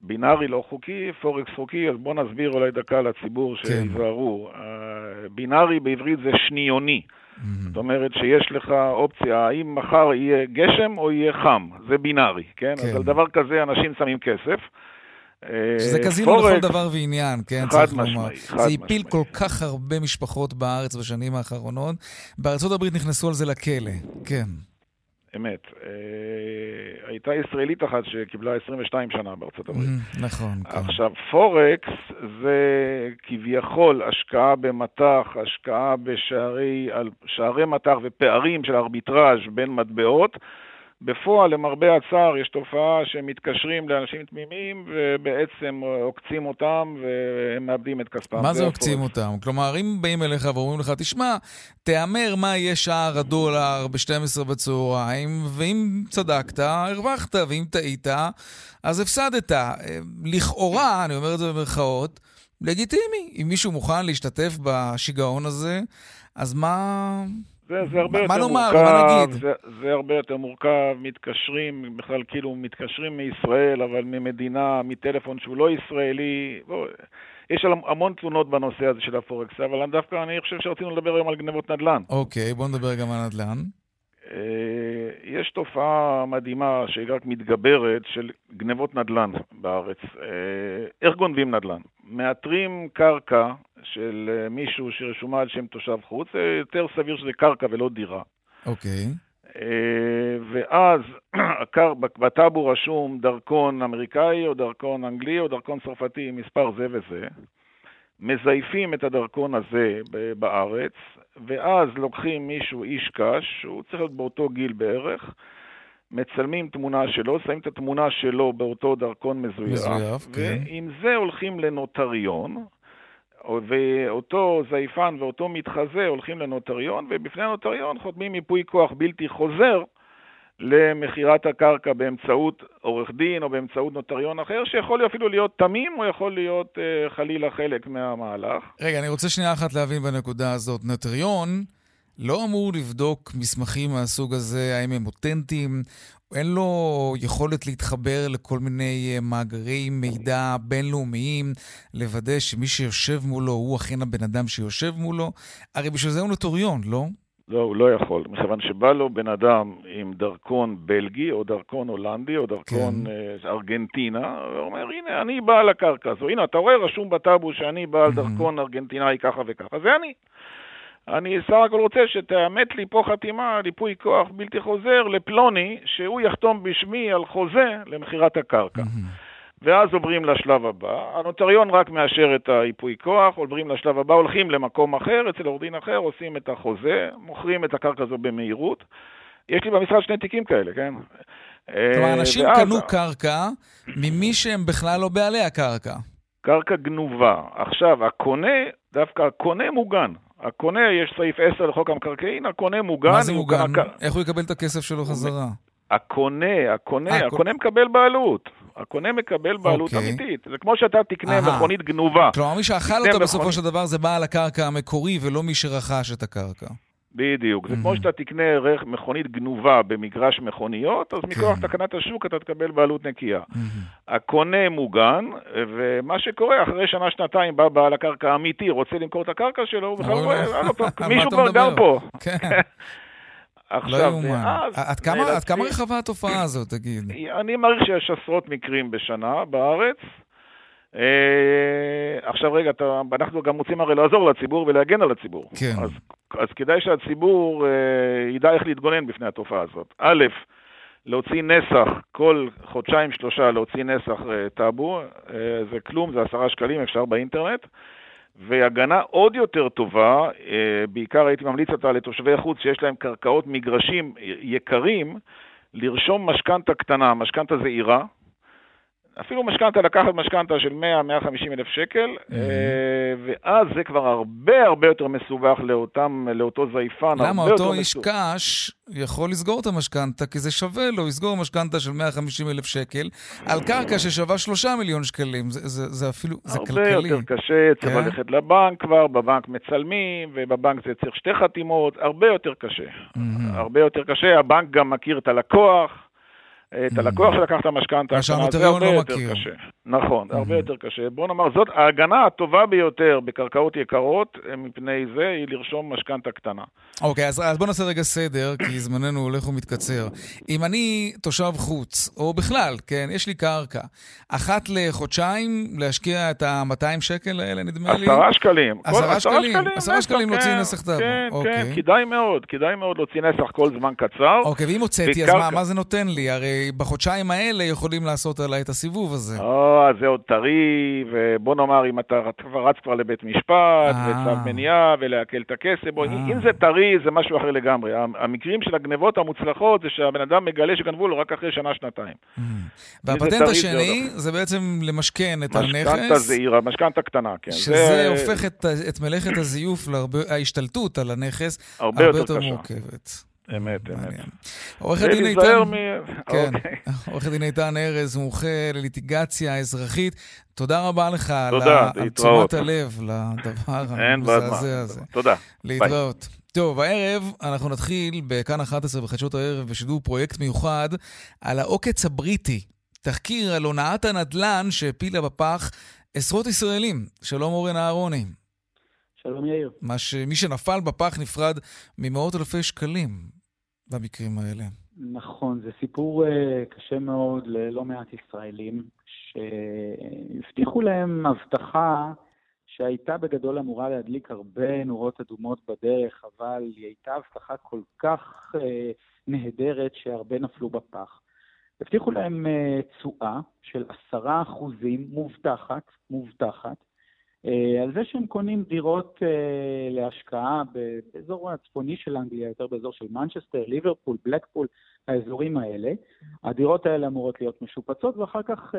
בינארי לא חוקי, פורקס חוקי, אז בוא נסביר אולי דקה לציבור כן. שייזהרו. אה, בינארי בעברית זה שניוני. זאת אומרת שיש לך אופציה, האם מחר יהיה גשם או יהיה חם, זה בינארי, כן? כן. אז על דבר כזה אנשים שמים כסף. שזה אה, קזינו לכל פורקס- דבר ועניין, כן, צריך לומר. משמעי, חד זה הפיל משמעי. כל כך הרבה משפחות בארץ בשנים האחרונות. בארצות הברית נכנסו על זה לכלא, כן. אמת. אה, הייתה ישראלית אחת שקיבלה 22 שנה בארצות הברית. Mhm, נכון, כן. עכשיו, פורקס זה כביכול השקעה במטח, השקעה בשערי מטח ופערים של ארביטראז' בין מטבעות. בפועל, למרבה הצער, יש תופעה שמתקשרים לאנשים תמימים ובעצם עוקצים אותם והם מאבדים את כספם. מה זה. עוקצים אותם? כלומר, אם באים אליך ואומרים לך, תשמע, תהמר מה יהיה שער הדולר ב-12 בצהריים, ואם צדקת, הרווחת, ואם טעית, אז הפסדת. לכאורה, אני אומר את זה במרכאות, לגיטימי. אם מישהו מוכן להשתתף בשיגעון הזה, אז מה... זה, זה הרבה מה- יותר מה נאמר? מורכב, מה נגיד? זה, זה הרבה יותר מורכב, מתקשרים, בכלל כאילו מתקשרים מישראל, אבל ממדינה, מטלפון שהוא לא ישראלי. בוא, יש המון תלונות בנושא הזה של הפורקס, אבל אני דווקא אני חושב שרצינו לדבר היום על גנבות נדל"ן. אוקיי, בוא נדבר גם על נדל"ן. אה, יש תופעה מדהימה שהיא רק מתגברת של גנבות נדל"ן בארץ. אה, איך גונבים נדל"ן? מאתרים קרקע של אה, מישהו שרשומה על שם תושב חוץ, זה יותר סביר שזה קרקע ולא דירה. אוקיי. ואז הקר- בטאבו רשום דרכון אמריקאי או דרכון אנגלי או דרכון צרפתי עם מספר זה וזה. מזייפים את הדרכון הזה בארץ, ואז לוקחים מישהו, איש קש, שהוא צריך להיות באותו גיל בערך, מצלמים תמונה שלו, שמים את התמונה שלו באותו דרכון מזויף, מזויף, כן. ועם זה הולכים לנוטריון, ואותו זייפן ואותו מתחזה הולכים לנוטריון, ובפני הנוטריון חותמים ייפוי כוח בלתי חוזר למכירת הקרקע באמצעות עורך דין או באמצעות נוטריון אחר, שיכול אפילו להיות תמים או יכול להיות אה, חלילה חלק מהמהלך. רגע, אני רוצה שנייה אחת להבין בנקודה הזאת. נוטריון לא אמור לבדוק מסמכים מהסוג הזה, האם הם אותנטיים, אין לו יכולת להתחבר לכל מיני אה, מאגרי מידע בינלאומיים, לוודא שמי שיושב מולו הוא אכן הבן אדם שיושב מולו. הרי בשביל זה הוא נוטריון, לא? לא, הוא לא יכול, מכיוון שבא לו בן אדם עם דרכון בלגי, או דרכון הולנדי, או דרכון כן. אה, ארגנטינה, ואומר, הנה, אני בעל הקרקע הזו. הנה, אתה רואה, רשום בטאבו שאני בעל Mhm. דרכון ארגנטינאי ככה וככה. זה אני. אני סך הכל רוצה שתאמת לי פה חתימה על ייפוי כוח בלתי חוזר לפלוני, שהוא יחתום בשמי על חוזה למכירת הקרקע. ואז עוברים לשלב הבא, הנוטריון רק מאשר את הייפוי כוח, עוברים לשלב הבא, הולכים למקום אחר, אצל עורך דין אחר, עושים את החוזה, מוכרים את הקרקע הזו במהירות. יש לי במשרד שני תיקים כאלה, כן? כלומר, אה, אנשים ואז קנו קרקע ממי שהם בכלל לא בעלי הקרקע. קרקע גנובה. עכשיו, הקונה, דווקא הקונה מוגן. הקונה, יש סעיף 10 לחוק המקרקעין, הקונה מוגן. מה זה מוגן? קרקע- איך הוא יקבל את הכסף שלו חזרה? הקונה, הקונה, אה, הקונה מקבל בעלות. הקונה מקבל בעלות אוקיי. אמיתית. זה כמו שאתה תקנה אהה. מכונית גנובה. כלומר, מי שאכל אותה בסופו מכונית. של דבר זה בעל הקרקע המקורי ולא מי שרכש את הקרקע. בדיוק. זה כמו מהמם. שאתה תקנה רכ- מכונית גנובה במגרש מכוניות, אז מכוח כן. תקנת השוק אתה תקבל בעלות נקייה. מהמם. הקונה מוגן, ומה שקורה, אחרי שנה-שנתיים בא בעל הקרקע האמיתי, רוצה למכור את הקרקע שלו, הוא בכלל רואה, "אה, לא, מישהו כבר גר מדבר?" פה. כן, לא עכשיו, יאומן. ואז עד כמה- עד כמה רחבה התופעה הזאת, תגיד? אני מעריך שיש עשרות מקרים בשנה בארץ. אה, עכשיו רגע, אתה, אנחנו גם רוצים הרי לעזור לציבור ולהגן על הציבור. כן. אז, אז כדאי שהציבור אה, ידע איך להתגונן בפני התופעה הזאת. א', להוציא נסח, כל חודשיים שלושה להוציא נסח אה, טאבו, אה, זה כלום, זה עשרה שקלים, אפשר באינטרנט. והגנה עוד יותר טובה, אה, בעיקר הייתי ממליץ אותה לתושבי חוץ שיש להם קרקעות מגרשים יקרים, לרשום משכנתה קטנה, משכנתה זעירה. אפילו משכנתה, לקחת משכנתה של 100-150 אלף שקל, Mm-hmm. ואז זה כבר הרבה הרבה יותר מסובך לאותם, לאותו זייפן, למה הרבה אותו איש מסובך. קש יכול לסגור את המשכנתה, כי זה שווה לו, יסגור משכנתה של 150 אלף שקל על קרקע ששווה 3 מיליון שקלים. זה, זה, זה אפילו, זה הרבה כלכלי. יותר קשה, צריך כן? ללכת לבנק כבר, בבנק מצלמים, ובבנק זה צריך שתי חתימות, הרבה יותר קשה. מהמם. הרבה יותר קשה, הבנק גם מכיר את הלקוח, את. הלקוח שלקח את המשכנתה, זה הרבה לא יותר מכיר. קשה. נכון, הרבה Mhm. יותר קשה. בוא נאמר, זאת ההגנה הטובה ביותר בקרקעות יקרות אה, מפני זה, היא לרשום משכנתה קטנה. אוקיי, אז, אז בוא נעשה רגע סדר, כי זמננו הולך ומתקצר. אם אני תושב חוץ, או בכלל, כן, יש לי קרקע, אחת לחודשיים להשקיע את ה-200 שקל האלה, נדמה לי? עשרה שקלים. עשרה שקלים, עשרה נסח, שקלים להוציא כן, נסח טאבו. כן, אוקיי. כן, כדאי מאוד, כדאי מאוד להוציא נסח כל זמן קצר. אוקיי, ואם הוצאתי, אז מה זה נותן לי? הרי בחודשיים האלה יכולים לעשות עליי את הסיבוב הזה. או, אז זה עוד טרי, ובוא נאמר, אם אתה כבר רץ כבר לבית משפט, אה. וצו מניעה, ולעקל את הכסף, בוא, אה. אם זה טרי, זה משהו אחר לגמרי. המקרים של הגנבות המוצלחות זה שהבן אדם מגלה שגנבו לו רק אחרי שנה-שנתיים. זה והפטנט השני זה בעצם למשכן את משכנתה הנכס, זעירה, משכנתה קטנה, כן. שזה זה הופך את, מלאכת הזיוף, ההשתלטות על הנכס, הרבה יותר. מורכבת. אמת, אמת. עורך זה הדין איתן, מ... כן, אוקיי. עורך הדין איתן ארז, מומחה לליטיגציה אזרחית, תודה רבה לך תודה, על. תשומת הלב לדבר המזעזע. הזה. תודה. להתראות. טוב, הערב אנחנו נתחיל בכאן 11 בחדשות הערב בשידור פרויקט מיוחד על העוקץ הבריטי. תחקיר על הונאת הנדל"ן שהפילה בפח עשרות ישראלים. שלום אורן אהרוני. שלום יאיר. מה ש... מי שנפל בפח נפרד ממאות אלפי שקלים במקרים האלה. נכון, זה סיפור uh, קשה מאוד ללא מעט ישראלים, שהבטיחו להם הבטחה שהייתה בגדול אמורה להדליק הרבה נורות אדומות בדרך, אבל היא הייתה הבטחה כל כך uh, נהדרת שהרבה נפלו בפח. הבטיחו להם uh, תשואה של עשרה אחוזים מובטחת, מובטחת, Uh, על זה שהם קונים דירות uh, להשקעה באזור הצפוני של אנגליה, יותר באזור של מנצ'סטר, ליברפול, בלקפול, האזורים האלה. הדירות האלה אמורות להיות משופצות ואחר כך uh,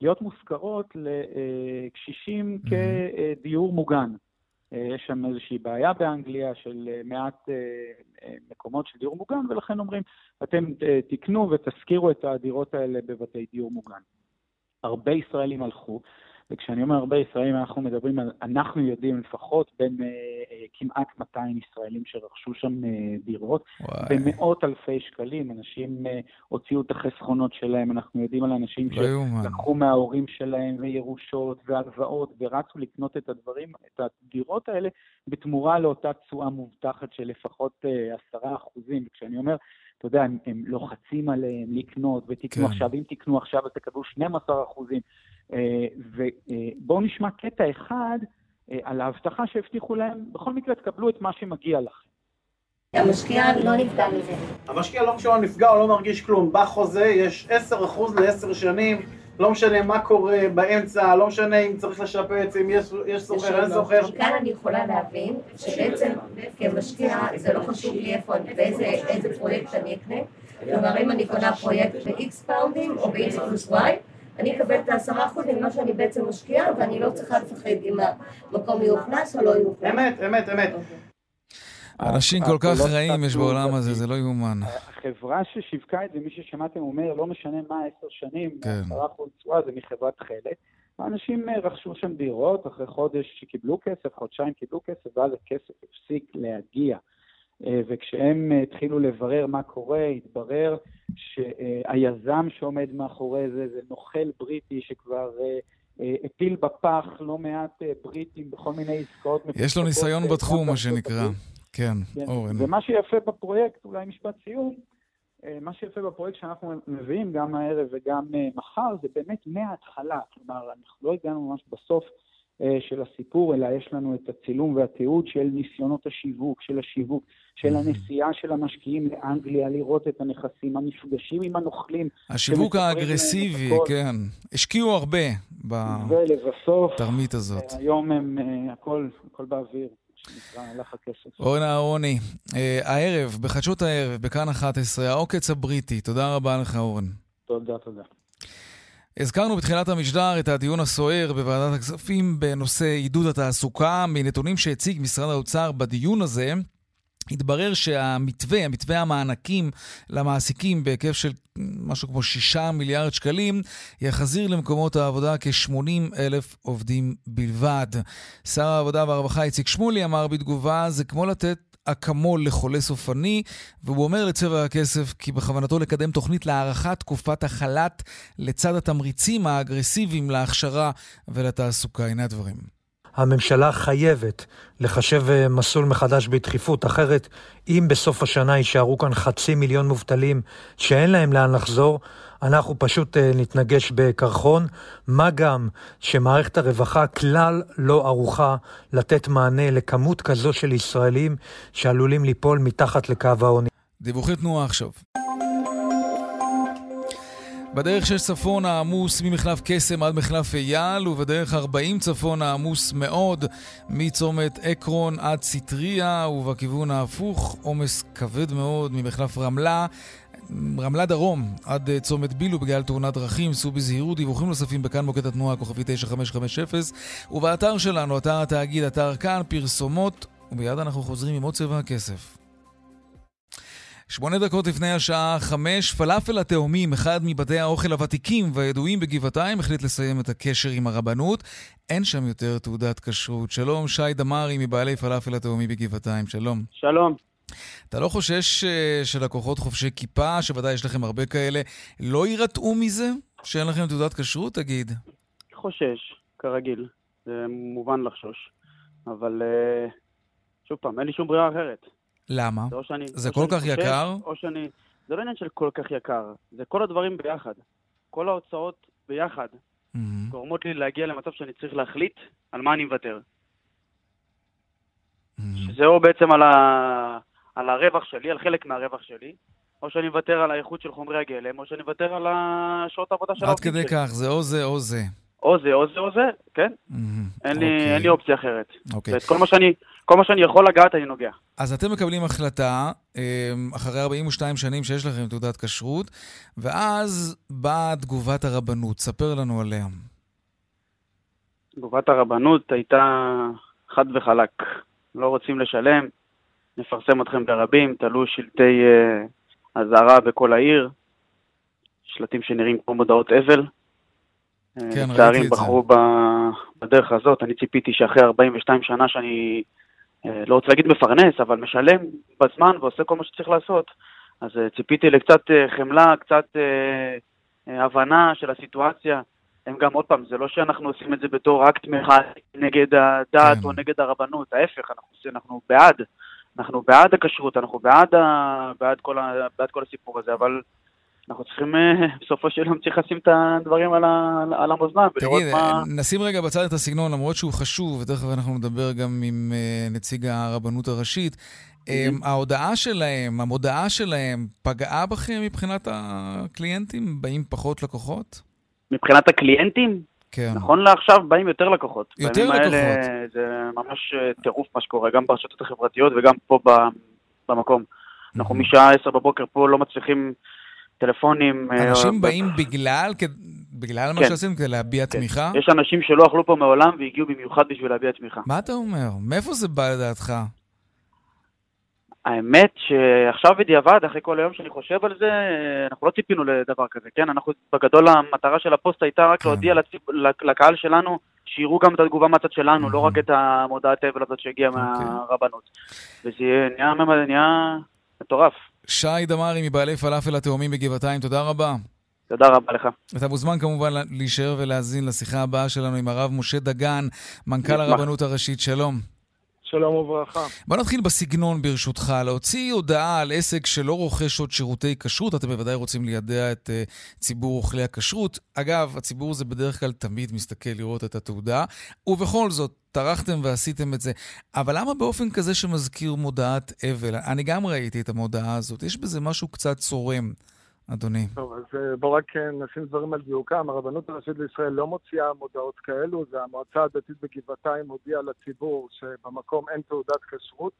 להיות מושכרות לקשישים כדיור מוגן. יש שם איזושהי בעיה באנגליה של מעט מקומות של דיור מוגן, ולכן אומרים, אתם תקנו ותשכירו את הדירות האלה בבתי דיור מוגן. הרבה ישראלים הלכו. וכשאני אומר הרבה ישראלים, אנחנו מדברים על, אנחנו יודעים לפחות בין אה, אה, כמעט 200 ישראלים שרכשו שם אה, דירות, וואי. במאות אלפי שקלים, אנשים אה, הוציאו את החסכונות שלהם, אנחנו יודעים על אנשים לא. שלקחו מההורים שלהם וירושות והלוואות ורצו לקנות את הדברים, את הדירות האלה, בתמורה לאותה תשואה מובטחת של לפחות אה, עשרה אחוזים. וכשאני אומר, אתה יודע, הם, הם לוחצים עליהם לקנות ותקנו כן. עכשיו, אם תקנו עכשיו אז תקבלו 12 אחוזים. ובואו נשמע קטע אחד אה, על ההבטחה שהבטיחו להם, בכל מקרה תקבלו את מה שמגיע לכם. המשקיע לא נפגע מזה. המשקיע לא משנה נפגע, הוא לא מרגיש כלום. בחוזה יש 10% לעשר שנים, לא משנה מה קורה באמצע, לא משנה אם צריך לשפץ, אם יש, יש סוחר, אין סוחר. מכאן אני יכולה להבין שבעצם כמשקיע זה לא חשוב לי איפה באיזה איזה פרויקט אני אקנה. כלומר, אם אני קונה פרויקט ב-X פאונדים או ב-X פלוס Y, אני אקבל את העשרה אחוז ממה שאני בעצם משקיעה, ואני לא צריכה לפחד אם המקום יאוכלס או לא יאוכלס. אמת, אמת, אמת. אנשים כל כך רעים יש בעולם הזה. זה לא יאומן. החברה ששיווקה את זה, מי ששמעתם אומר, לא משנה מה עשר שנים, כן. עשרה אחוז תשואה זה מחברת חלק. האנשים אה, רכשו שם דירות, אחרי חודש שקיבלו כסף, חודשיים קיבלו כסף, ואז הכסף הפסיק להגיע. אה, וכשהם אה, התחילו לברר מה קורה, התברר שהיזם שעומד מאחורי זה זה נוכל בריטי שכבר הפיל בפח לא מעט בריטים בכל מיני עסקאות יש לו ניסיון בתחום, מה שנקרא. כן, כן. אורן. ומה שיפה בפרויקט, אולי משפט סיום, אה, מה שיפה בפרויקט שאנחנו מביאים גם הערב וגם אה, מחר, זה באמת מההתחלה. כלומר, אנחנו לא הגענו ממש בסוף אה, של הסיפור, אלא יש לנו את הצילום והתיעוד של ניסיונות השיווק, של השיווק, של הנסיעה של המשקיעים לאנגליה, לראות את הנכסים, המפגשים עם הנוכלים. השיווק האגרסיבי. כן. השקיעו הרבה ולבסוף, בתרמית הזאת. אה, היום הם, הכל, הכל באוויר, שנקרא, הלך הכסף. אורן אהרוני, אה, הערב, בחדשות הערב, בכאן 11, העוקץ הבריטי. תודה רבה לך, אורן. תודה, תודה. הזכרנו בתחילת המשדר את הדיון הסוער בוועדת הכספים בנושא עידוד התעסוקה. מנתונים שהציג משרד האוצר בדיון הזה, התברר שהמתווה, המתווה המענקים למעסיקים בהיקף של משהו כמו שישה מיליארד שקלים, יחזיר למקומות העבודה כ-80 אלף עובדים בלבד. שר העבודה והרווחה איציק שמולי אמר בתגובה, זה כמו לתת אקמול לחולה סופני, והוא אומר לצבע הכסף כי בכוונתו לקדם תוכנית להארכת תקופת החל"ת לצד התמריצים האגרסיביים להכשרה ולתעסוקה. הנה הדברים. הממשלה חייבת לחשב אה, מסלול מחדש בדחיפות, אחרת אם בסוף השנה יישארו כאן חצי מיליון מובטלים שאין להם לאן לחזור, אנחנו פשוט אה, נתנגש בקרחון, מה גם שמערכת הרווחה כלל לא ערוכה לתת מענה לכמות כזו של ישראלים שעלולים ליפול מתחת לקו העוני. דיווחי תנועה עכשיו. בדרך 6 צפון העמוס ממחלף קסם עד מחלף אייל, ובדרך 40 צפון העמוס מאוד מצומת עקרון עד ציטריה, ובכיוון ההפוך עומס כבד מאוד ממחלף רמלה. רמלה דרום עד צומת בילו בגלל תאונת דרכים, סעו בזהירות, דיווחים נוספים בכאן מוקד התנועה כוכבי 9550 ובאתר שלנו, אתר התאגיד, אתר כאן, פרסומות, ומיד אנחנו חוזרים עם עוד צבע הכסף. שמונה דקות לפני השעה חמש, פלאפל התאומים, אחד מבתי האוכל הוותיקים והידועים בגבעתיים, החליט לסיים את הקשר עם הרבנות. אין שם יותר תעודת כשרות. שלום, שי דמארי מבעלי פלאפל התאומי בגבעתיים, שלום. שלום. אתה לא חושש uh, שלקוחות חובשי כיפה, שוודאי יש לכם הרבה כאלה, לא יירתעו מזה? שאין לכם תעודת כשרות, תגיד. חושש, כרגיל. זה מובן לחשוש. אבל uh, שוב פעם, אין לי שום ברירה אחרת. למה? זה, שאני, זה כל כך חושש, יקר? או שאני... זה לא עניין של כל כך יקר, זה כל הדברים ביחד. כל ההוצאות ביחד mm-hmm. גורמות לי להגיע למצב שאני צריך להחליט על מה אני מוותר. Mm-hmm. שזה או בעצם על, ה... על הרווח שלי, על חלק מהרווח שלי, או שאני מוותר על האיכות של חומרי הגלם, או שאני מוותר על השעות העבודה של העובדים שלי. עד כדי כך, זה או זה או זה. או זה או זה או זה, כן. אין, לי, אוקיי. אין לי אופציה אחרת. אוקיי. ואת כל מה, שאני, כל מה שאני יכול לגעת, אני נוגע. אז אתם מקבלים החלטה, אמ, אחרי 42 שנים שיש לכם תעודת כשרות, ואז באה תגובת הרבנות. ספר לנו עליה. תגובת הרבנות הייתה חד וחלק. לא רוצים לשלם, נפרסם אתכם ברבים, תלו שלטי uh, אזהרה בכל העיר, שלטים שנראים כמו מודעות אבל. כן, ראיתי את זה. בחרו בדרך הזאת. אני ציפיתי שאחרי 42 שנה שאני, אה, לא רוצה להגיד מפרנס, אבל משלם בזמן ועושה כל מה שצריך לעשות, אז אה, ציפיתי לקצת אה, חמלה, קצת הבנה של הסיטואציה. הם גם, עוד פעם, זה לא שאנחנו עושים את זה בתור אקט מחאה נגד הדת כן. או נגד הרבנות, ההפך, אנחנו, אנחנו בעד. אנחנו בעד הכשרות, אנחנו בעד, ה, בעד, כל ה, בעד כל הסיפור הזה, אבל אנחנו צריכים אה, בסופו של יום צריך לשים את הדברים על, ה, על המאזניים ולראות תגיד, מה... נשים רגע בצד את הסגנון, למרות שהוא חשוב, ותכף אנחנו נדבר גם עם uh, נציג הרבנות הראשית. ההודעה שלהם, המודעה שלהם, פגעה בכם מבחינת הקליינטים? באים פחות לקוחות? מבחינת הקליינטים? כן. נכון לעכשיו באים יותר לקוחות. יותר לקוחות. האלה, זה ממש אה, טירוף מה שקורה, גם ברשתות החברתיות וגם פה במקום. אנחנו. משעה עשר בבוקר פה לא מצליחים... טלפונים. אה, אנשים או... באים בגלל, בגלל כן. מה שעשיתם, כדי להביע כן. תמיכה? יש אנשים שלא אכלו פה מעולם והגיעו במיוחד בשביל להביע תמיכה. מה אתה אומר? מאיפה זה בא לדעתך? האמת שעכשיו בדיעבד, אחרי כל היום שאני חושב על זה, אנחנו לא ציפינו לדבר כזה, כן? אנחנו, בגדול המטרה של הפוסט הייתה רק כן. להודיע לציפ, לקהל שלנו, שיראו גם את התגובה מהצד שלנו, לא רק את המודעת אבל הזאת שהגיעה אוקיי. מהרבנות. וזה נהיה, נהיה מטורף. שי דמארי מבעלי פלאפל התאומים בגבעתיים, תודה רבה. תודה רבה לך. אתה מוזמן כמובן להישאר ולהאזין לשיחה הבאה שלנו עם הרב משה דגן, מנכ"ל הרבנות הראשית. שלום. שלום וברכה. בוא נתחיל בסגנון ברשותך. להוציא הודעה על עסק שלא רוכש עוד שירותי כשרות, אתם בוודאי רוצים לידע את uh, ציבור אוכלי הכשרות. אגב, הציבור הזה בדרך כלל תמיד מסתכל לראות את התעודה, ובכל זאת, טרחתם ועשיתם את זה. אבל למה באופן כזה שמזכיר מודעת אבל? אני גם ראיתי את המודעה הזאת, יש בזה משהו קצת צורם. אדוני. טוב, אז אה, בואו רק אה, נשים דברים על דיוקם. הרבנות הראשית לישראל לא מוציאה מודעות כאלו, זה המועצה הדתית בגבעתיים הודיעה לציבור שבמקום אין תעודת כשרות.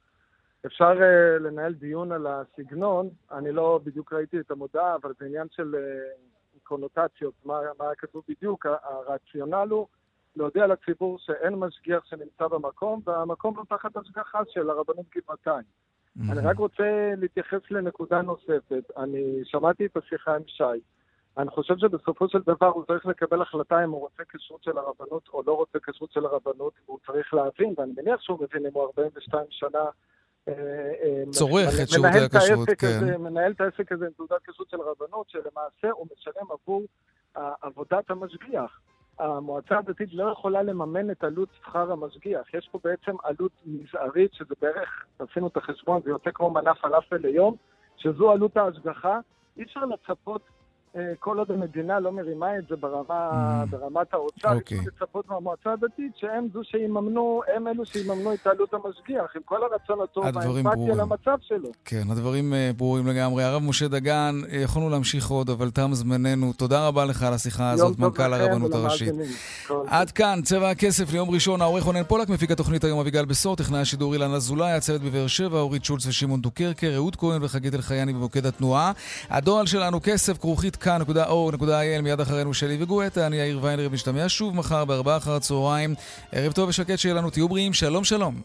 אפשר uh, לנהל דיון על הסגנון, אני לא בדיוק ראיתי את המודעה, אבל זה עניין של... Uh, קונוטציות, מה, מה כתוב בדיוק, הרציונל הוא להודיע לציבור שאין משגיח שנמצא במקום, והמקום לא תחת השגחה של הרבנות גבעתיים. Mm-hmm. אני רק רוצה להתייחס לנקודה נוספת. אני שמעתי את השיחה עם שי. אני חושב שבסופו של דבר הוא צריך לקבל החלטה אם הוא רוצה כשרות של הרבנות או לא רוצה כשרות של הרבנות, והוא צריך להבין, ואני מניח שהוא מבין אם הוא 42 שנה אה, אה, צורך את שירותי הכשרות, כן. הזה, מנהל את העסק הזה עם תעודת כשרות של רבנות, שלמעשה הוא משלם עבור עבודת המשגיח. המועצה הדתית לא יכולה לממן את עלות שכר המשגיח. יש פה בעצם עלות מזערית, שזה בערך, עשינו את החשבון, זה יוצא כמו מנה פלאפל ליום, שזו עלות ההשגחה. אי אפשר לצפות כל עוד המדינה לא מרימה את זה ברמה, mm. ברמת האוצר, okay. יש אוקיי. לצפות מהמועצה הדתית שהם זו שיממנו, הם אלו שיממנו את עלות המשגיח, עם כל הרצון הטוב והאמפתיה למצב שלו. כן, הדברים אה, ברורים לגמרי. הרב משה דגן, אה, יכולנו להמשיך עוד, אבל תם זמננו. תודה רבה לך על השיחה הזאת, מנכ"ל הרבנות הראשית. עד כאן, צבע הכסף ליום ראשון, העורך רונן פולק, מפיק התוכנית היום אביגל בשור, טכנאי השידור אילן אזולאי, הצוות בבאר שבע, אורית שולץ ושמעון דוקרקר, אהוד כהן וחגית אלחייני במוקד התנועה. הדואל שלנו כסף כרוכית כאן.או.il, מיד אחרינו שלי וגואטה, אני יאיר ויינרב, משתמע שוב מחר בארבעה אחר הצהריים. ערב טוב ושקט שיהיה לנו, תהיו בריאים, שלום שלום.